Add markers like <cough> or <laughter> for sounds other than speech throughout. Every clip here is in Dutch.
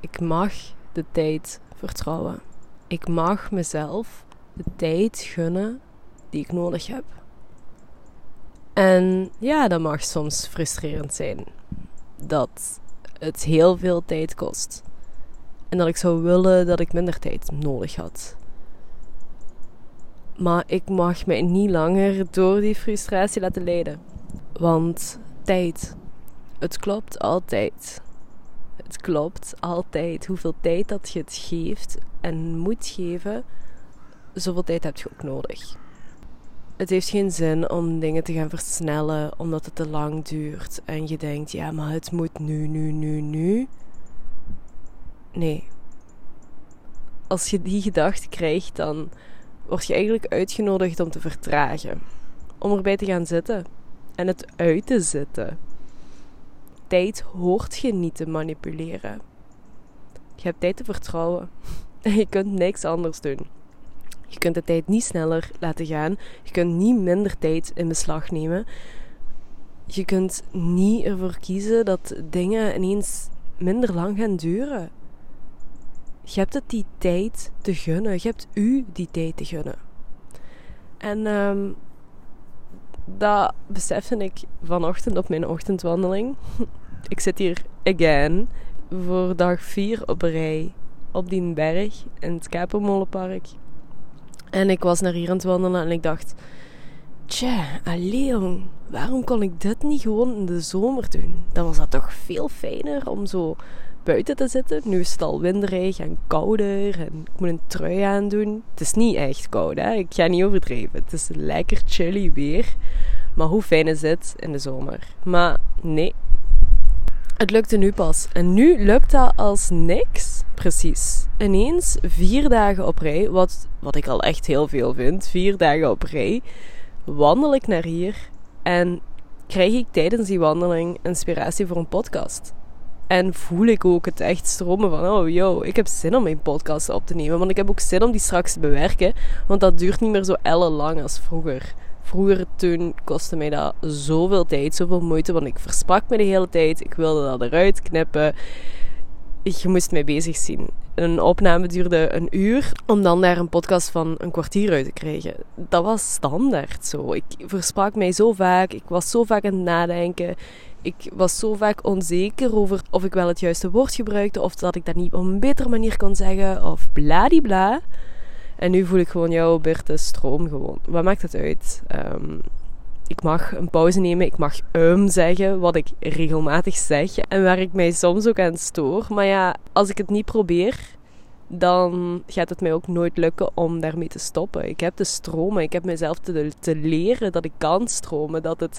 Ik mag de tijd vertrouwen. Ik mag mezelf de tijd gunnen die ik nodig heb. En ja, dat mag soms frustrerend zijn. Dat het heel veel tijd kost. En dat ik zou willen dat ik minder tijd nodig had. Maar ik mag mij niet langer door die frustratie laten leiden. Want tijd, het klopt altijd. Het klopt altijd. Hoeveel tijd dat je het geeft en moet geven, zoveel tijd heb je ook nodig. Het heeft geen zin om dingen te gaan versnellen omdat het te lang duurt en je denkt, ja, maar het moet nu, nu, nu, nu. Nee. Als je die gedachte krijgt, dan word je eigenlijk uitgenodigd om te vertragen. Om erbij te gaan zitten en het uit te zitten. Tijd hoort je niet te manipuleren. Je hebt tijd te vertrouwen. En <laughs> je kunt niks anders doen. Je kunt de tijd niet sneller laten gaan. Je kunt niet minder tijd in beslag nemen. Je kunt niet ervoor kiezen dat dingen ineens minder lang gaan duren. Je hebt het die tijd te gunnen. Je hebt u die tijd te gunnen. En um, dat besefte ik vanochtend op mijn ochtendwandeling. <laughs> ik zit hier again voor dag 4 op rij op die berg in het Kapermolenpark. En ik was naar hier aan het wandelen en ik dacht... Tja, allee waarom kon ik dit niet gewoon in de zomer doen? Dan was dat toch veel fijner om zo buiten te zitten. Nu is het al winderig en kouder en ik moet een trui aandoen. Het is niet echt koud, hè? ik ga niet overdreven. Het is lekker chilly weer. Maar hoe fijn is het in de zomer? Maar nee, het lukte nu pas. En nu lukt dat als niks. Precies. Ineens vier dagen op rij, wat, wat ik al echt heel veel vind, vier dagen op rij, wandel ik naar hier en krijg ik tijdens die wandeling inspiratie voor een podcast. En voel ik ook het echt stromen van, oh yo, ik heb zin om mijn podcast op te nemen. Want ik heb ook zin om die straks te bewerken. Want dat duurt niet meer zo ellenlang als vroeger. Vroeger toen kostte mij dat zoveel tijd, zoveel moeite. Want ik versprak me de hele tijd. Ik wilde dat eruit knippen. Je moest mij bezig zien. Een opname duurde een uur om dan daar een podcast van een kwartier uit te krijgen. Dat was standaard zo. Ik versprak mij zo vaak. Ik was zo vaak aan het nadenken ik was zo vaak onzeker over of ik wel het juiste woord gebruikte of dat ik dat niet op een betere manier kon zeggen of bladibla. En nu voel ik gewoon, jouw Berthe, stroom gewoon. Wat maakt het uit? Um, ik mag een pauze nemen, ik mag um zeggen, wat ik regelmatig zeg en waar ik mij soms ook aan stoor. Maar ja, als ik het niet probeer, dan gaat het mij ook nooit lukken om daarmee te stoppen. Ik heb te stromen, ik heb mezelf te, te leren dat ik kan stromen, dat het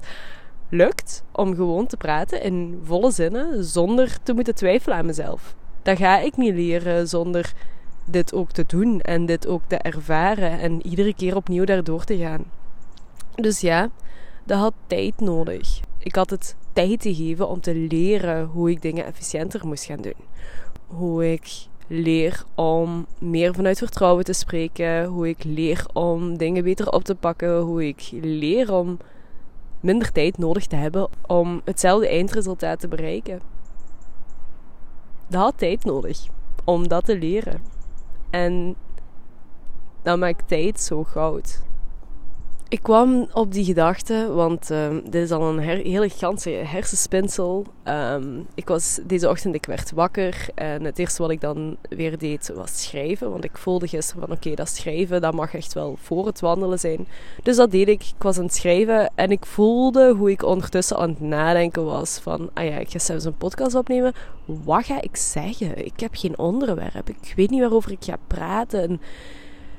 lukt om gewoon te praten in volle zinnen zonder te moeten twijfelen aan mezelf. Dat ga ik niet leren zonder dit ook te doen en dit ook te ervaren en iedere keer opnieuw daardoor te gaan. Dus ja, dat had tijd nodig. Ik had het tijd te geven om te leren hoe ik dingen efficiënter moest gaan doen. Hoe ik leer om meer vanuit vertrouwen te spreken. Hoe ik leer om dingen beter op te pakken. Hoe ik leer om minder tijd nodig te hebben om hetzelfde eindresultaat te bereiken. Dat had tijd nodig om dat te leren. En dat maakt tijd zo goud. Ik kwam op die gedachte, want um, dit is al een hele ganse hersenspinsel. Um, ik was deze ochtend, ik werd wakker en het eerste wat ik dan weer deed was schrijven. Want ik voelde gisteren van oké, dat schrijven, dat mag echt wel voor het wandelen zijn. Dus dat deed ik. Ik was aan het schrijven en ik voelde hoe ik ondertussen aan het nadenken was van, ah ja, ik ga zelfs een podcast opnemen. Wat ga ik zeggen? Ik heb geen onderwerp. Ik weet niet waarover ik ga praten.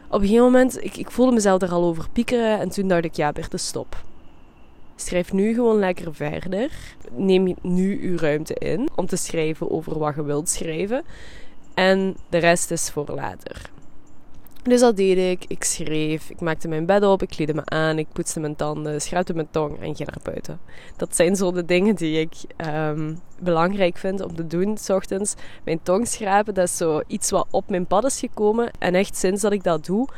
Op een gegeven moment, ik, ik voelde mezelf er al over piekeren en toen dacht ik, ja Berthe, stop. Schrijf nu gewoon lekker verder. Neem nu uw ruimte in om te schrijven over wat je wilt schrijven. En de rest is voor later. Dus dat deed ik. Ik schreef, ik maakte mijn bed op, ik kleedde me aan, ik poetste mijn tanden, schraapte mijn tong en ging naar buiten. Dat zijn zo de dingen die ik ehm, belangrijk vind om te doen s ochtends. Mijn tong schrapen, dat is zo iets wat op mijn pad is gekomen. En echt sinds dat ik dat doe,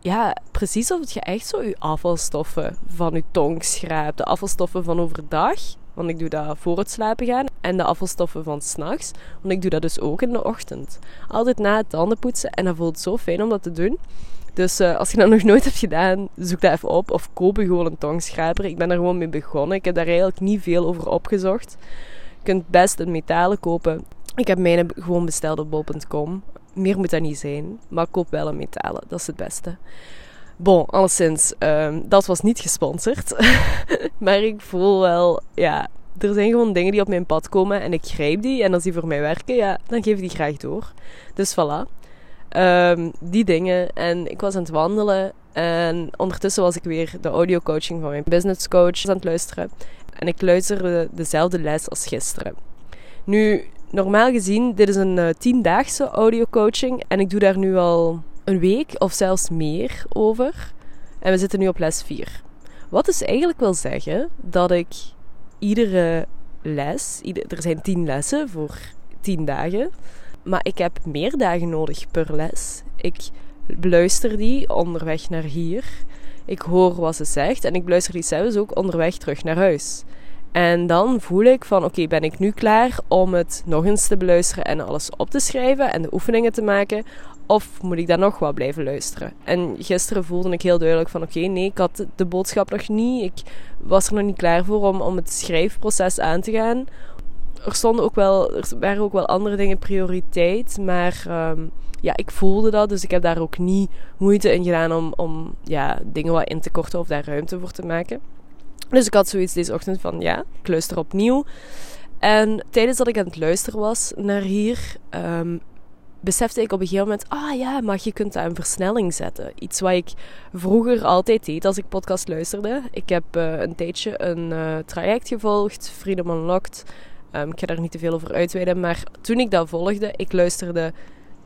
ja, precies of je echt zo je afvalstoffen van je tong schraapt. De afvalstoffen van overdag. Want ik doe dat voor het slapen gaan. En de afvalstoffen van s'nachts, want ik doe dat dus ook in de ochtend. Altijd na het tandenpoetsen en dat voelt zo fijn om dat te doen. Dus uh, als je dat nog nooit hebt gedaan, zoek dat even op. Of koop je gewoon een tongschraper. Ik ben er gewoon mee begonnen. Ik heb daar eigenlijk niet veel over opgezocht. Je kunt best een metalen kopen. Ik heb mijne gewoon besteld op bol.com. Meer moet dat niet zijn. Maar koop wel een metalen. Dat is het beste. Bon, alleszins, um, dat was niet gesponsord. <laughs> maar ik voel wel, ja, er zijn gewoon dingen die op mijn pad komen en ik grijp die. En als die voor mij werken, ja, dan geef ik die graag door. Dus voilà. Um, die dingen. En ik was aan het wandelen. En ondertussen was ik weer de audio coaching van mijn business coach aan het luisteren. En ik luisterde dezelfde les als gisteren. Nu, normaal gezien, dit is een uh, tiendaagse audio coaching. En ik doe daar nu al een week of zelfs meer over. En we zitten nu op les 4. Wat dus eigenlijk wil zeggen dat ik iedere les, er zijn 10 lessen voor 10 dagen, maar ik heb meer dagen nodig per les. Ik beluister die onderweg naar hier. Ik hoor wat ze zegt en ik beluister die zelfs ook onderweg terug naar huis. En dan voel ik van oké, ben ik nu klaar om het nog eens te beluisteren en alles op te schrijven en de oefeningen te maken? Of moet ik dan nog wat blijven luisteren? En gisteren voelde ik heel duidelijk van oké, nee, ik had de boodschap nog niet. Ik was er nog niet klaar voor om, om het schrijfproces aan te gaan. Er, stonden ook wel, er waren ook wel andere dingen prioriteit, maar ehm, ja, ik voelde dat. Dus ik heb daar ook niet moeite in gedaan om, om ja, dingen wat in te korten of daar ruimte voor te maken. Dus ik had zoiets deze ochtend van ja, ik luister opnieuw. En tijdens dat ik aan het luisteren was naar hier, um, besefte ik op een gegeven moment, ah ja, maar je kunt dat een versnelling zetten. Iets wat ik vroeger altijd deed als ik podcast luisterde. Ik heb uh, een tijdje een uh, traject gevolgd, Freedom Unlocked. Um, ik ga daar niet te veel over uitweiden, maar toen ik dat volgde, ik luisterde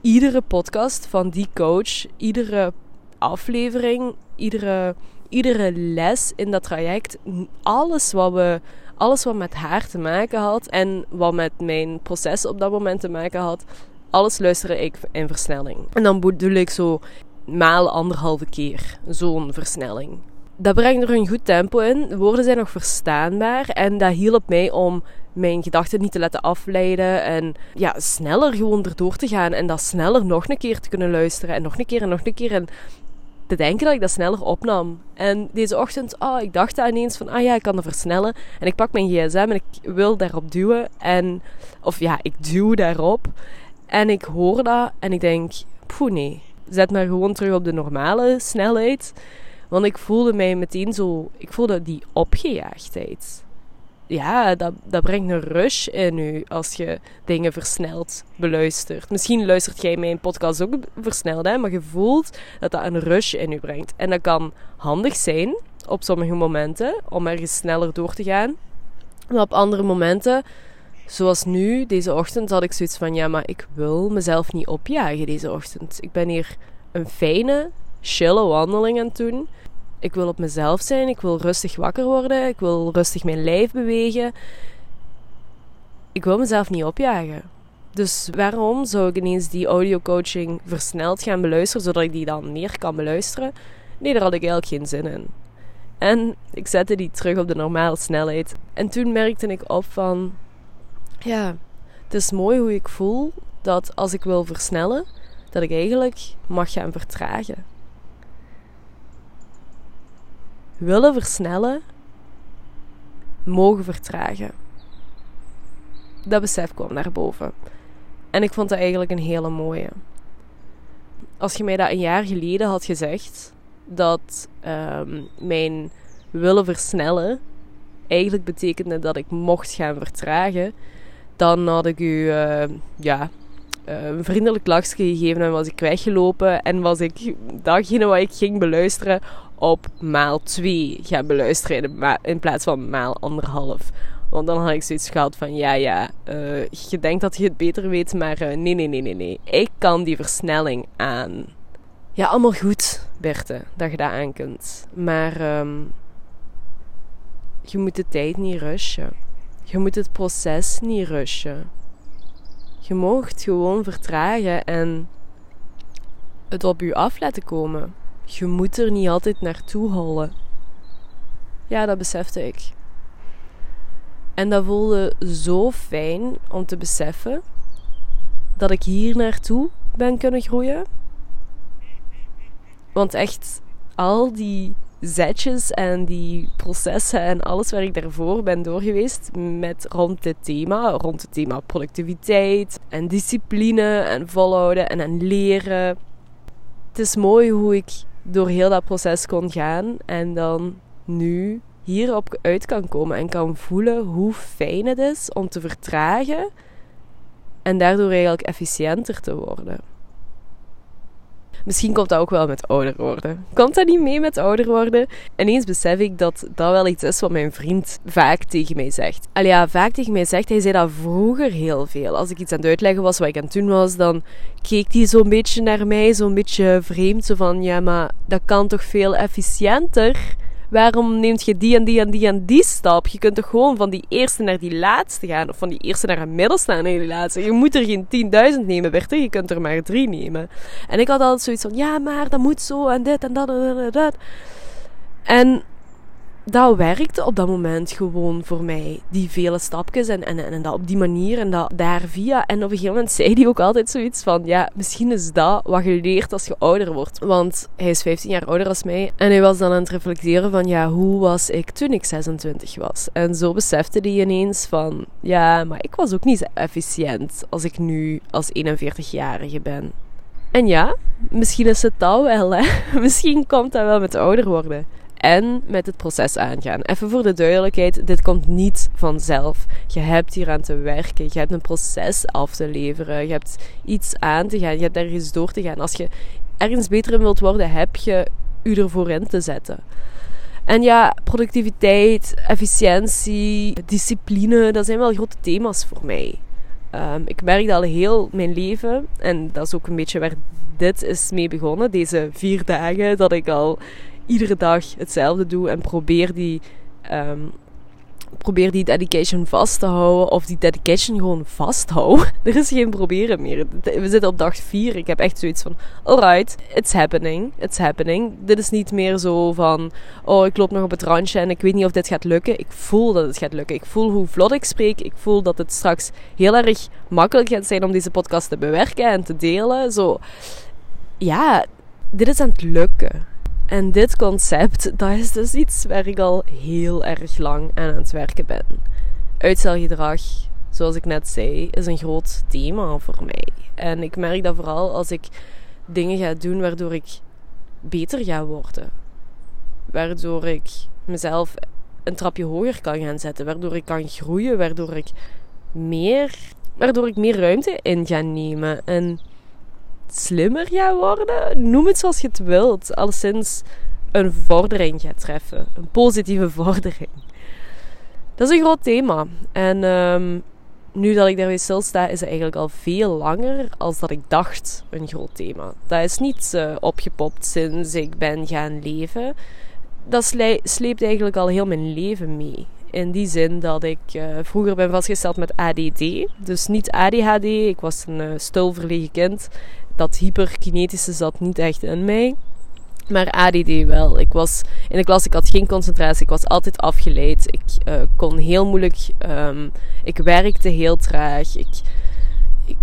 iedere podcast van die coach, iedere aflevering, iedere, iedere les in dat traject, alles wat we alles wat met haar te maken had en wat met mijn proces op dat moment te maken had, alles luisterde ik in versnelling. En dan bedoel ik zo maal anderhalve keer zo'n versnelling. Dat brengt er een goed tempo in. De woorden zijn nog verstaanbaar. En dat hielp mij om mijn gedachten niet te laten afleiden. En ja, sneller gewoon erdoor te gaan. En dat sneller nog een keer te kunnen luisteren. En nog een keer en nog een keer. En te denken dat ik dat sneller opnam. En deze ochtend, oh, ik dacht daar ineens van, ah ja, ik kan dat versnellen. En ik pak mijn gsm en ik wil daarop duwen. En, of ja, ik duw daarop. En ik hoor dat en ik denk, poeh nee, zet maar gewoon terug op de normale snelheid. Want ik voelde mij meteen zo, ik voelde die opgejaagdheid. Ja, dat, dat brengt een rush in u als je dingen versneld beluistert. Misschien luistert jij mijn podcast ook versneld, hè, maar je voelt dat dat een rush in u brengt. En dat kan handig zijn op sommige momenten om ergens sneller door te gaan. Maar op andere momenten Zoals nu, deze ochtend, had ik zoiets van: ja, maar ik wil mezelf niet opjagen deze ochtend. Ik ben hier een fijne, chille wandeling aan het doen. Ik wil op mezelf zijn, ik wil rustig wakker worden, ik wil rustig mijn lijf bewegen. Ik wil mezelf niet opjagen. Dus waarom zou ik ineens die audio coaching versneld gaan beluisteren, zodat ik die dan meer kan beluisteren? Nee, daar had ik eigenlijk geen zin in. En ik zette die terug op de normale snelheid. En toen merkte ik op van ja, het is mooi hoe ik voel dat als ik wil versnellen, dat ik eigenlijk mag gaan vertragen. Willen versnellen, mogen vertragen. Dat besef kwam naar boven. En ik vond dat eigenlijk een hele mooie. Als je mij dat een jaar geleden had gezegd, dat um, mijn willen versnellen eigenlijk betekende dat ik mocht gaan vertragen, dan had ik u uh, ja, uh, een vriendelijk lachje gegeven en was ik weggelopen. En was ik datgene wat ik ging beluisteren op maal 2 gaan beluisteren in, plaats van maal anderhalf. Want dan had ik zoiets gehad van, ja, ja, uh, je denkt dat je het beter weet, maar nee, nee, nee, nee, nee. Ik kan die versnelling aan. Ja, allemaal goed, Berthe, dat je dat aan kunt. Maar um, je moet de tijd niet rushen. Je moet het proces niet rushen. Je moogt gewoon vertragen en het op je af laten komen. Je moet er niet altijd naartoe hollen. Ja, dat besefte ik. En dat voelde zo fijn om te beseffen dat ik hier naartoe ben kunnen groeien. Want echt, al die zetjes en die processen en alles waar ik daarvoor ben doorgeweest met rond dit thema, rond het thema productiviteit en discipline en volhouden en, en leren. Het is mooi hoe ik door heel dat proces kon gaan en dan nu hierop uit kan komen en kan voelen hoe fijn het is om te vertragen en daardoor eigenlijk efficiënter te worden. Misschien komt dat ook wel met ouder worden. Komt dat niet mee met ouder worden? Ineens besef ik dat dat wel iets is wat mijn vriend vaak tegen mij zegt. Al ja, vaak tegen mij zegt. Hij zei dat vroeger heel veel. Als ik iets aan het uitleggen was wat ik aan het doen was, dan keek hij zo'n beetje naar mij, zo'n beetje vreemd. Zo van, ja, maar dat kan toch veel efficiënter? Waarom neemt je die en die en die en die stap? Je kunt toch gewoon van die eerste naar die laatste gaan. Of van die eerste naar een middelste naar die laatste. Je moet er geen 10.000 nemen, Berthe. Je kunt er maar drie nemen. En ik had altijd zoiets van, ja, maar dat moet zo en dit en dat en dat. En dat werkte op dat moment gewoon voor mij. Die vele stapjes en, en, en dat op die manier en dat daar via. En op een gegeven moment zei hij ook altijd zoiets van: Ja, misschien is dat wat je leert als je ouder wordt. Want hij is 15 jaar ouder als mij. En hij was dan aan het reflecteren van: Ja, hoe was ik toen ik 26 was? En zo besefte hij ineens van: Ja, maar ik was ook niet zo efficiënt als ik nu als 41-jarige ben. En ja, misschien is het dat wel, hè? <laughs> Misschien komt dat wel met ouder worden en met het proces aangaan. Even voor de duidelijkheid, dit komt niet vanzelf. Je hebt hier aan te werken, je hebt een proces af te leveren, je hebt iets aan te gaan, je hebt ergens door te gaan. Als je ergens beter in wilt worden, heb je u ervoor in te zetten. En ja, productiviteit, efficiëntie, discipline, dat zijn wel grote thema's voor mij. Um, ik merk dat al heel mijn leven, en dat is ook een beetje waar dit is mee begonnen, deze vier dagen, dat ik al iedere dag hetzelfde doe en probeer die, um, probeer die dedication vast te houden. Of die dedication gewoon vasthouden. <laughs> er is geen proberen meer. We zitten op dag 4. Ik heb echt zoiets van: alright, it's happening. It's happening. Dit is niet meer zo van: oh, ik loop nog op het randje en ik weet niet of dit gaat lukken. Ik voel dat het gaat lukken. Ik voel hoe vlot ik spreek. Ik voel dat het straks heel erg makkelijk gaat zijn om deze podcast te bewerken en te delen. Zo, ja, dit is aan het lukken. En dit concept, dat is dus iets waar ik al heel erg lang aan het werken ben. Uitstelgedrag, zoals ik net zei, is een groot thema voor mij. En ik merk dat vooral als ik dingen ga doen waardoor ik beter ga worden. Waardoor ik mezelf een trapje hoger kan gaan zetten. Waardoor ik kan groeien. Waardoor ik meer, waardoor ik meer ruimte in ga nemen. En slimmer gaat worden. Noem het zoals je het wilt. Alleszins een vordering gaat treffen. Een positieve <laughs> vordering. Dat is een groot thema. En um, nu dat ik daarbij stilsta, is het eigenlijk al veel langer als dat ik dacht een groot thema. Dat is niet uh, opgepopt sinds ik ben gaan leven. Dat sleept eigenlijk al heel mijn leven mee. In die zin dat ik uh, vroeger ben vastgesteld met ADD. Dus niet ADHD. Ik was een uh, stilverlegen kind dat hyperkinetische zat niet echt in mij. Maar ADD wel. Ik was in de klas, ik had geen concentratie. Ik was altijd afgeleid. Ik uh, kon heel moeilijk. Um, ik werkte heel traag. Ik, ik,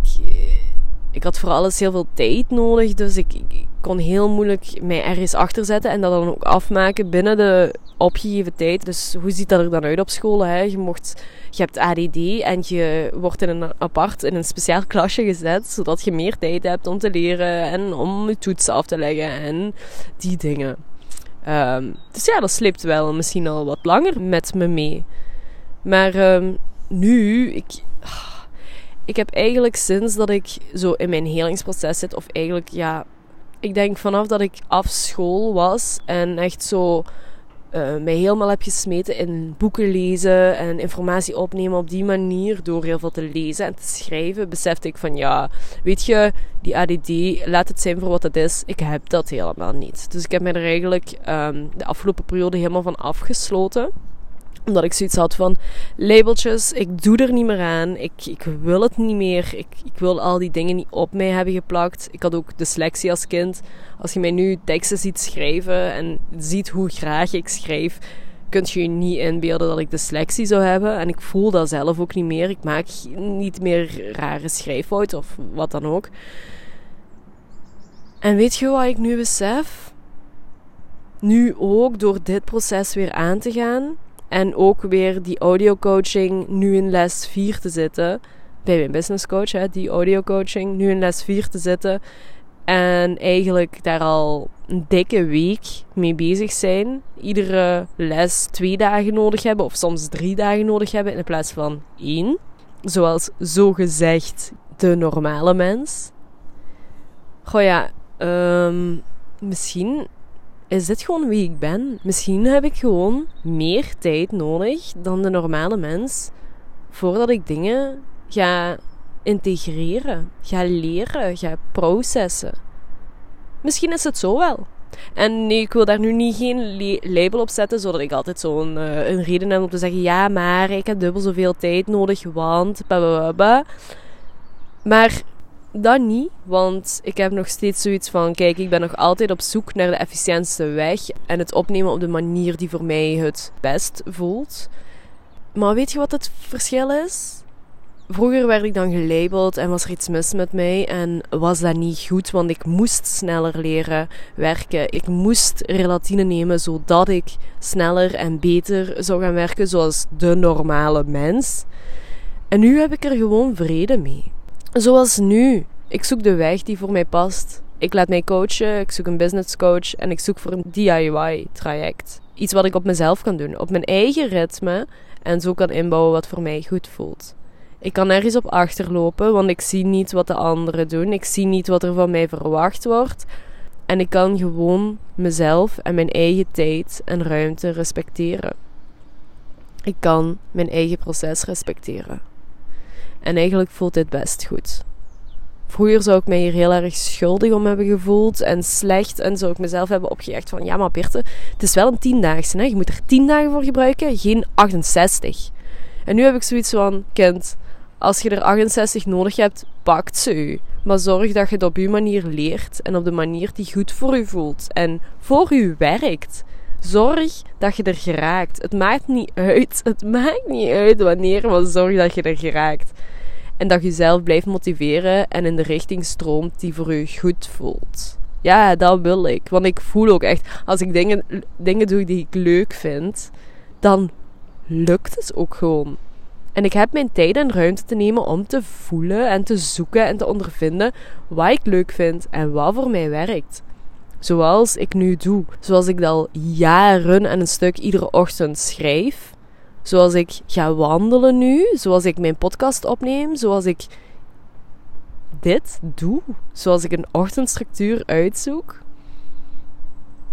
ik had voor alles heel veel tijd nodig. Dus ik, kon heel moeilijk mij ergens achter zetten en dat dan ook afmaken binnen de opgegeven tijd. Dus hoe ziet dat er dan uit op school? Hè? Je, mocht, je hebt ADD en je wordt in een apart, in een speciaal klasje gezet, zodat je meer tijd hebt om te leren en om je toetsen af te leggen en die dingen. Um, dus ja, dat sleept wel misschien al wat langer met me mee. Maar um, nu, ik, ik heb eigenlijk sinds dat ik zo in mijn helingsproces zit, of eigenlijk ja, ik denk vanaf dat ik af school was en echt zo uh, mij helemaal heb gesmeten in boeken lezen en informatie opnemen op die manier, door heel veel te lezen en te schrijven, besefte ik van ja, weet je, die ADD, laat het zijn voor wat het is. Ik heb dat helemaal niet. Dus ik heb me er eigenlijk um, de afgelopen periode helemaal van afgesloten omdat ik zoiets had van labeltjes, ik doe er niet meer aan. Ik, ik wil het niet meer. Ik, ik wil al die dingen niet op mij hebben geplakt. Ik had ook dyslexie als kind. Als je mij nu teksten ziet schrijven en ziet hoe graag ik schrijf, kunt je je niet inbeelden dat ik dyslexie zou hebben. En ik voel dat zelf ook niet meer. Ik maak niet meer rare schrijffouten of wat dan ook. En weet je wat ik nu besef? Nu ook door dit proces weer aan te gaan. En ook weer die audio coaching nu in les 4 te zitten. Bij mijn business coach, hè, die audio coaching. Nu in les 4 te zitten. En eigenlijk daar al een dikke week mee bezig zijn. Iedere les twee dagen nodig hebben, of soms drie dagen nodig hebben in plaats van één. Zoals zogezegd de normale mens. Goh ja, um, misschien is dit gewoon wie ik ben. Misschien heb ik gewoon meer tijd nodig dan de normale mens voordat ik dingen ga integreren, ga leren, ga processen. Misschien is het zo wel. En nee, ik wil daar nu niet geen label op zetten, zodat ik altijd zo'n uh, een reden heb om te zeggen: ja, maar ik heb dubbel zoveel tijd nodig, want. Blablabla. Maar dat niet, want ik heb nog steeds zoiets van: kijk, ik ben nog altijd op zoek naar de efficiëntste weg en het opnemen op de manier die voor mij het best voelt. Maar weet je wat het verschil is? Vroeger werd ik dan gelabeld en was er iets mis met mij en was dat niet goed, want ik moest sneller leren werken. Ik moest relatine nemen zodat ik sneller en beter zou gaan werken, zoals de normale mens. En nu heb ik er gewoon vrede mee. Zoals nu. Ik zoek de weg die voor mij past. Ik laat mij coachen, ik zoek een business coach en ik zoek voor een DIY-traject. Iets wat ik op mezelf kan doen, op mijn eigen ritme en zo kan inbouwen wat voor mij goed voelt. Ik kan ergens op achterlopen, want ik zie niet wat de anderen doen. Ik zie niet wat er van mij verwacht wordt. En ik kan gewoon mezelf en mijn eigen tijd en ruimte respecteren. Ik kan mijn eigen proces respecteren. En eigenlijk voelt dit best goed. Vroeger zou ik mij hier heel erg schuldig om hebben gevoeld en slecht. En zou ik mezelf hebben opgejaagd van, ja maar Birte, het is wel een tiendaagse. Hè? Je moet er tien dagen voor gebruiken, geen 68. En nu heb ik zoiets van, kind, als je er 68 nodig hebt, pakt ze u. Maar zorg dat je het op uw manier leert en op de manier die goed voor u voelt en voor u werkt. Zorg dat je er geraakt. Het maakt niet uit. Het maakt niet uit wanneer, maar zorg dat je er geraakt. En dat je jezelf blijft motiveren en in de richting stroomt die voor u goed voelt. Ja, dat wil ik. Want ik voel ook echt, als ik dingen, dingen doe die ik leuk vind, dan lukt het ook gewoon. En ik heb mijn tijd en ruimte te nemen om te voelen en te zoeken en te ondervinden wat ik leuk vind en wat voor mij werkt. Zoals ik nu doe. Zoals ik al jaren en een stuk iedere ochtend schrijf. Zoals ik ga wandelen nu. Zoals ik mijn podcast opneem. Zoals ik dit doe. Zoals ik een ochtendstructuur uitzoek.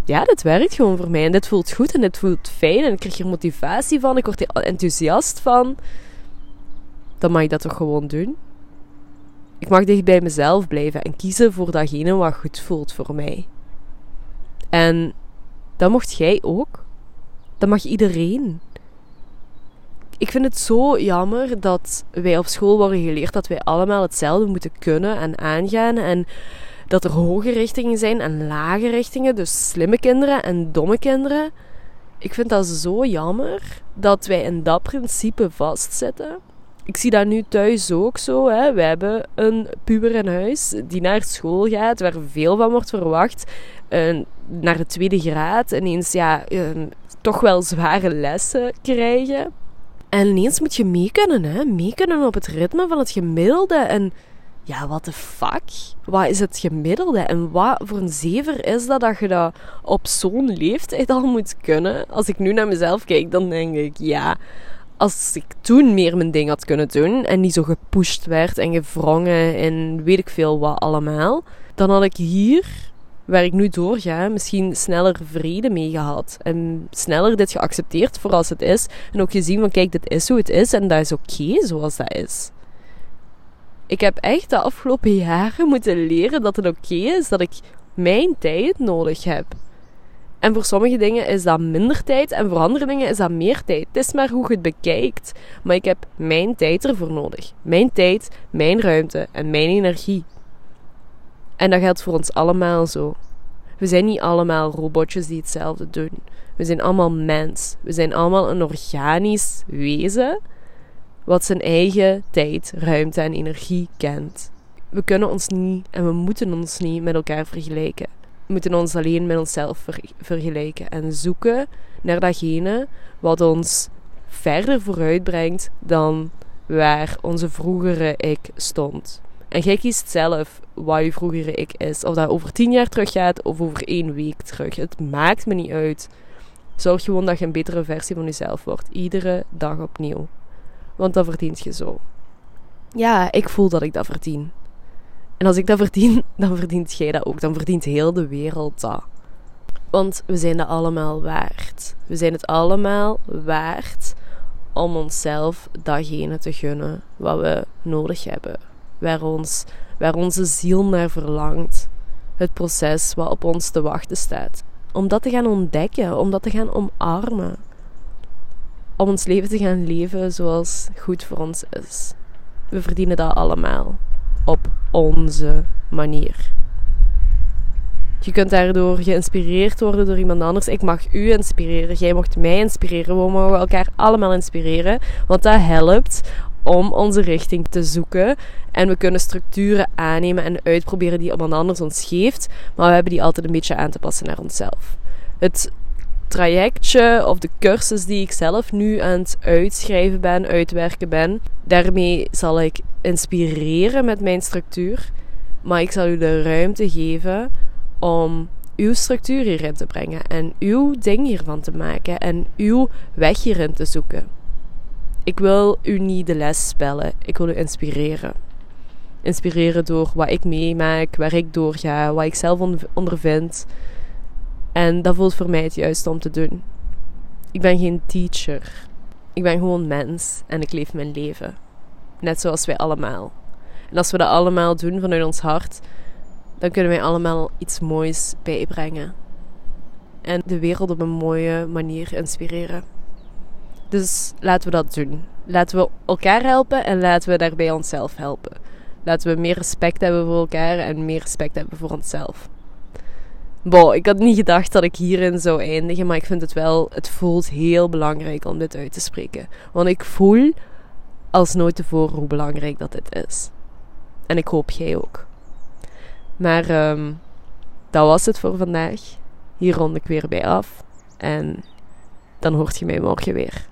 Ja, dit werkt gewoon voor mij. En dit voelt goed en dit voelt fijn. En ik krijg er motivatie van. Ik word er enthousiast van dan mag ik dat toch gewoon doen. Ik mag dicht bij mezelf blijven en kiezen voor datgene wat goed voelt voor mij. En dat mocht jij ook. Dat mag iedereen. Ik vind het zo jammer dat wij op school worden geleerd dat wij allemaal hetzelfde moeten kunnen en aangaan. En dat er hoge richtingen zijn en lage richtingen. Dus slimme kinderen en domme kinderen. Ik vind dat zo jammer dat wij in dat principe vastzitten ik zie dat nu thuis ook zo. Hè. We hebben een puber in huis die naar school gaat, waar veel van wordt verwacht. Uh, naar de tweede graad ineens ja, toch wel zware lessen krijgen. En ineens moet je mee kunnen, hè? mee kunnen op het ritme van het gemiddelde. En ja, wat de fuck? Wat is het gemiddelde? En wat voor een zever is dat dat je dat op zo'n leeftijd al moet kunnen? Als ik nu naar mezelf kijk, dan denk ik, ja, als ik toen meer mijn ding had kunnen doen en niet zo gepusht werd en gevrongen en weet ik veel wat allemaal, dan had ik hier, waar ik nu doorga, misschien sneller vrede mee gehad. En sneller dit geaccepteerd voor als het is. En ook gezien van, kijk, dit is hoe het is en dat is oké zoals dat is. Ik heb echt de afgelopen jaren moeten leren dat het oké is dat ik mijn tijd nodig heb. En voor sommige dingen is dat minder tijd en voor andere dingen is dat meer tijd. Het is maar hoe je het bekijkt. Maar ik heb mijn tijd ervoor nodig. Mijn tijd, mijn ruimte en mijn energie. En dat geldt voor ons allemaal zo. We zijn niet allemaal robotjes die hetzelfde doen. We zijn allemaal mens. We zijn allemaal een organisch wezen wat zijn eigen tijd, ruimte en energie kent. We kunnen ons niet en we moeten ons niet met elkaar vergelijken. We moeten ons alleen met onszelf vergelijken en zoeken naar datgene wat ons verder vooruit brengt dan waar onze vroegere ik stond. En jij kiest zelf wat je vroegere ik is. Of dat over tien jaar terug gaat of over één week terug. Het maakt me niet uit. Zorg gewoon dat je een betere versie van jezelf wordt. Iedere dag opnieuw. Want dat verdient je zo. Ja, ik voel dat ik dat verdien. En als ik dat verdien, <laughs> dan verdient jij dat ook. Dan verdient heel de wereld dat. Want we zijn dat allemaal waard. We zijn het allemaal waard om onszelf datgene te gunnen wat we nodig hebben. Waar, ons, waar onze ziel naar verlangt. Het proces wat op ons te wachten staat. Om dat te gaan ontdekken, om dat te gaan omarmen. Om ons leven te gaan leven zoals goed voor ons is. We verdienen dat allemaal. Op onze manier. Je kunt daardoor geïnspireerd worden door iemand anders. Ik mag u inspireren. Jij mocht mij inspireren. We mogen elkaar allemaal inspireren. Want dat helpt om onze richting te zoeken. En we kunnen structuren aannemen en uitproberen die iemand anders ons geeft. Maar we hebben die altijd een beetje aan te passen naar onszelf. Het trajectje of de cursus die ik zelf nu aan het uitschrijven ben, uitwerken ben, daarmee zal ik inspireren met mijn structuur. Maar ik zal u de ruimte geven om uw structuur hierin te brengen en uw ding hiervan te maken en uw weg hierin te zoeken. Ik wil u niet de les spellen, ik wil u inspireren. Inspireren door wat ik meemaak, waar ik doorga, wat ik zelf ondervind. En dat voelt voor mij het juiste om te doen. Ik ben geen teacher. Ik ben gewoon mens en ik leef mijn leven. Net zoals wij allemaal. En als we dat allemaal doen vanuit ons hart, dan kunnen wij allemaal iets moois bijbrengen. En de wereld op een mooie manier inspireren. Dus laten we dat doen. Laten we elkaar helpen en laten we daarbij onszelf helpen. Laten we meer respect hebben voor elkaar en meer respect hebben voor onszelf. Bo, ik had niet gedacht dat ik hierin zou eindigen, maar ik vind het wel, het voelt heel belangrijk om dit uit te spreken. Want ik voel als nooit tevoren hoe belangrijk dat dit is. En ik hoop jij ook. Maar um, dat was het voor vandaag. Hier rond ik weer bij af. En dan hoort je mij morgen weer.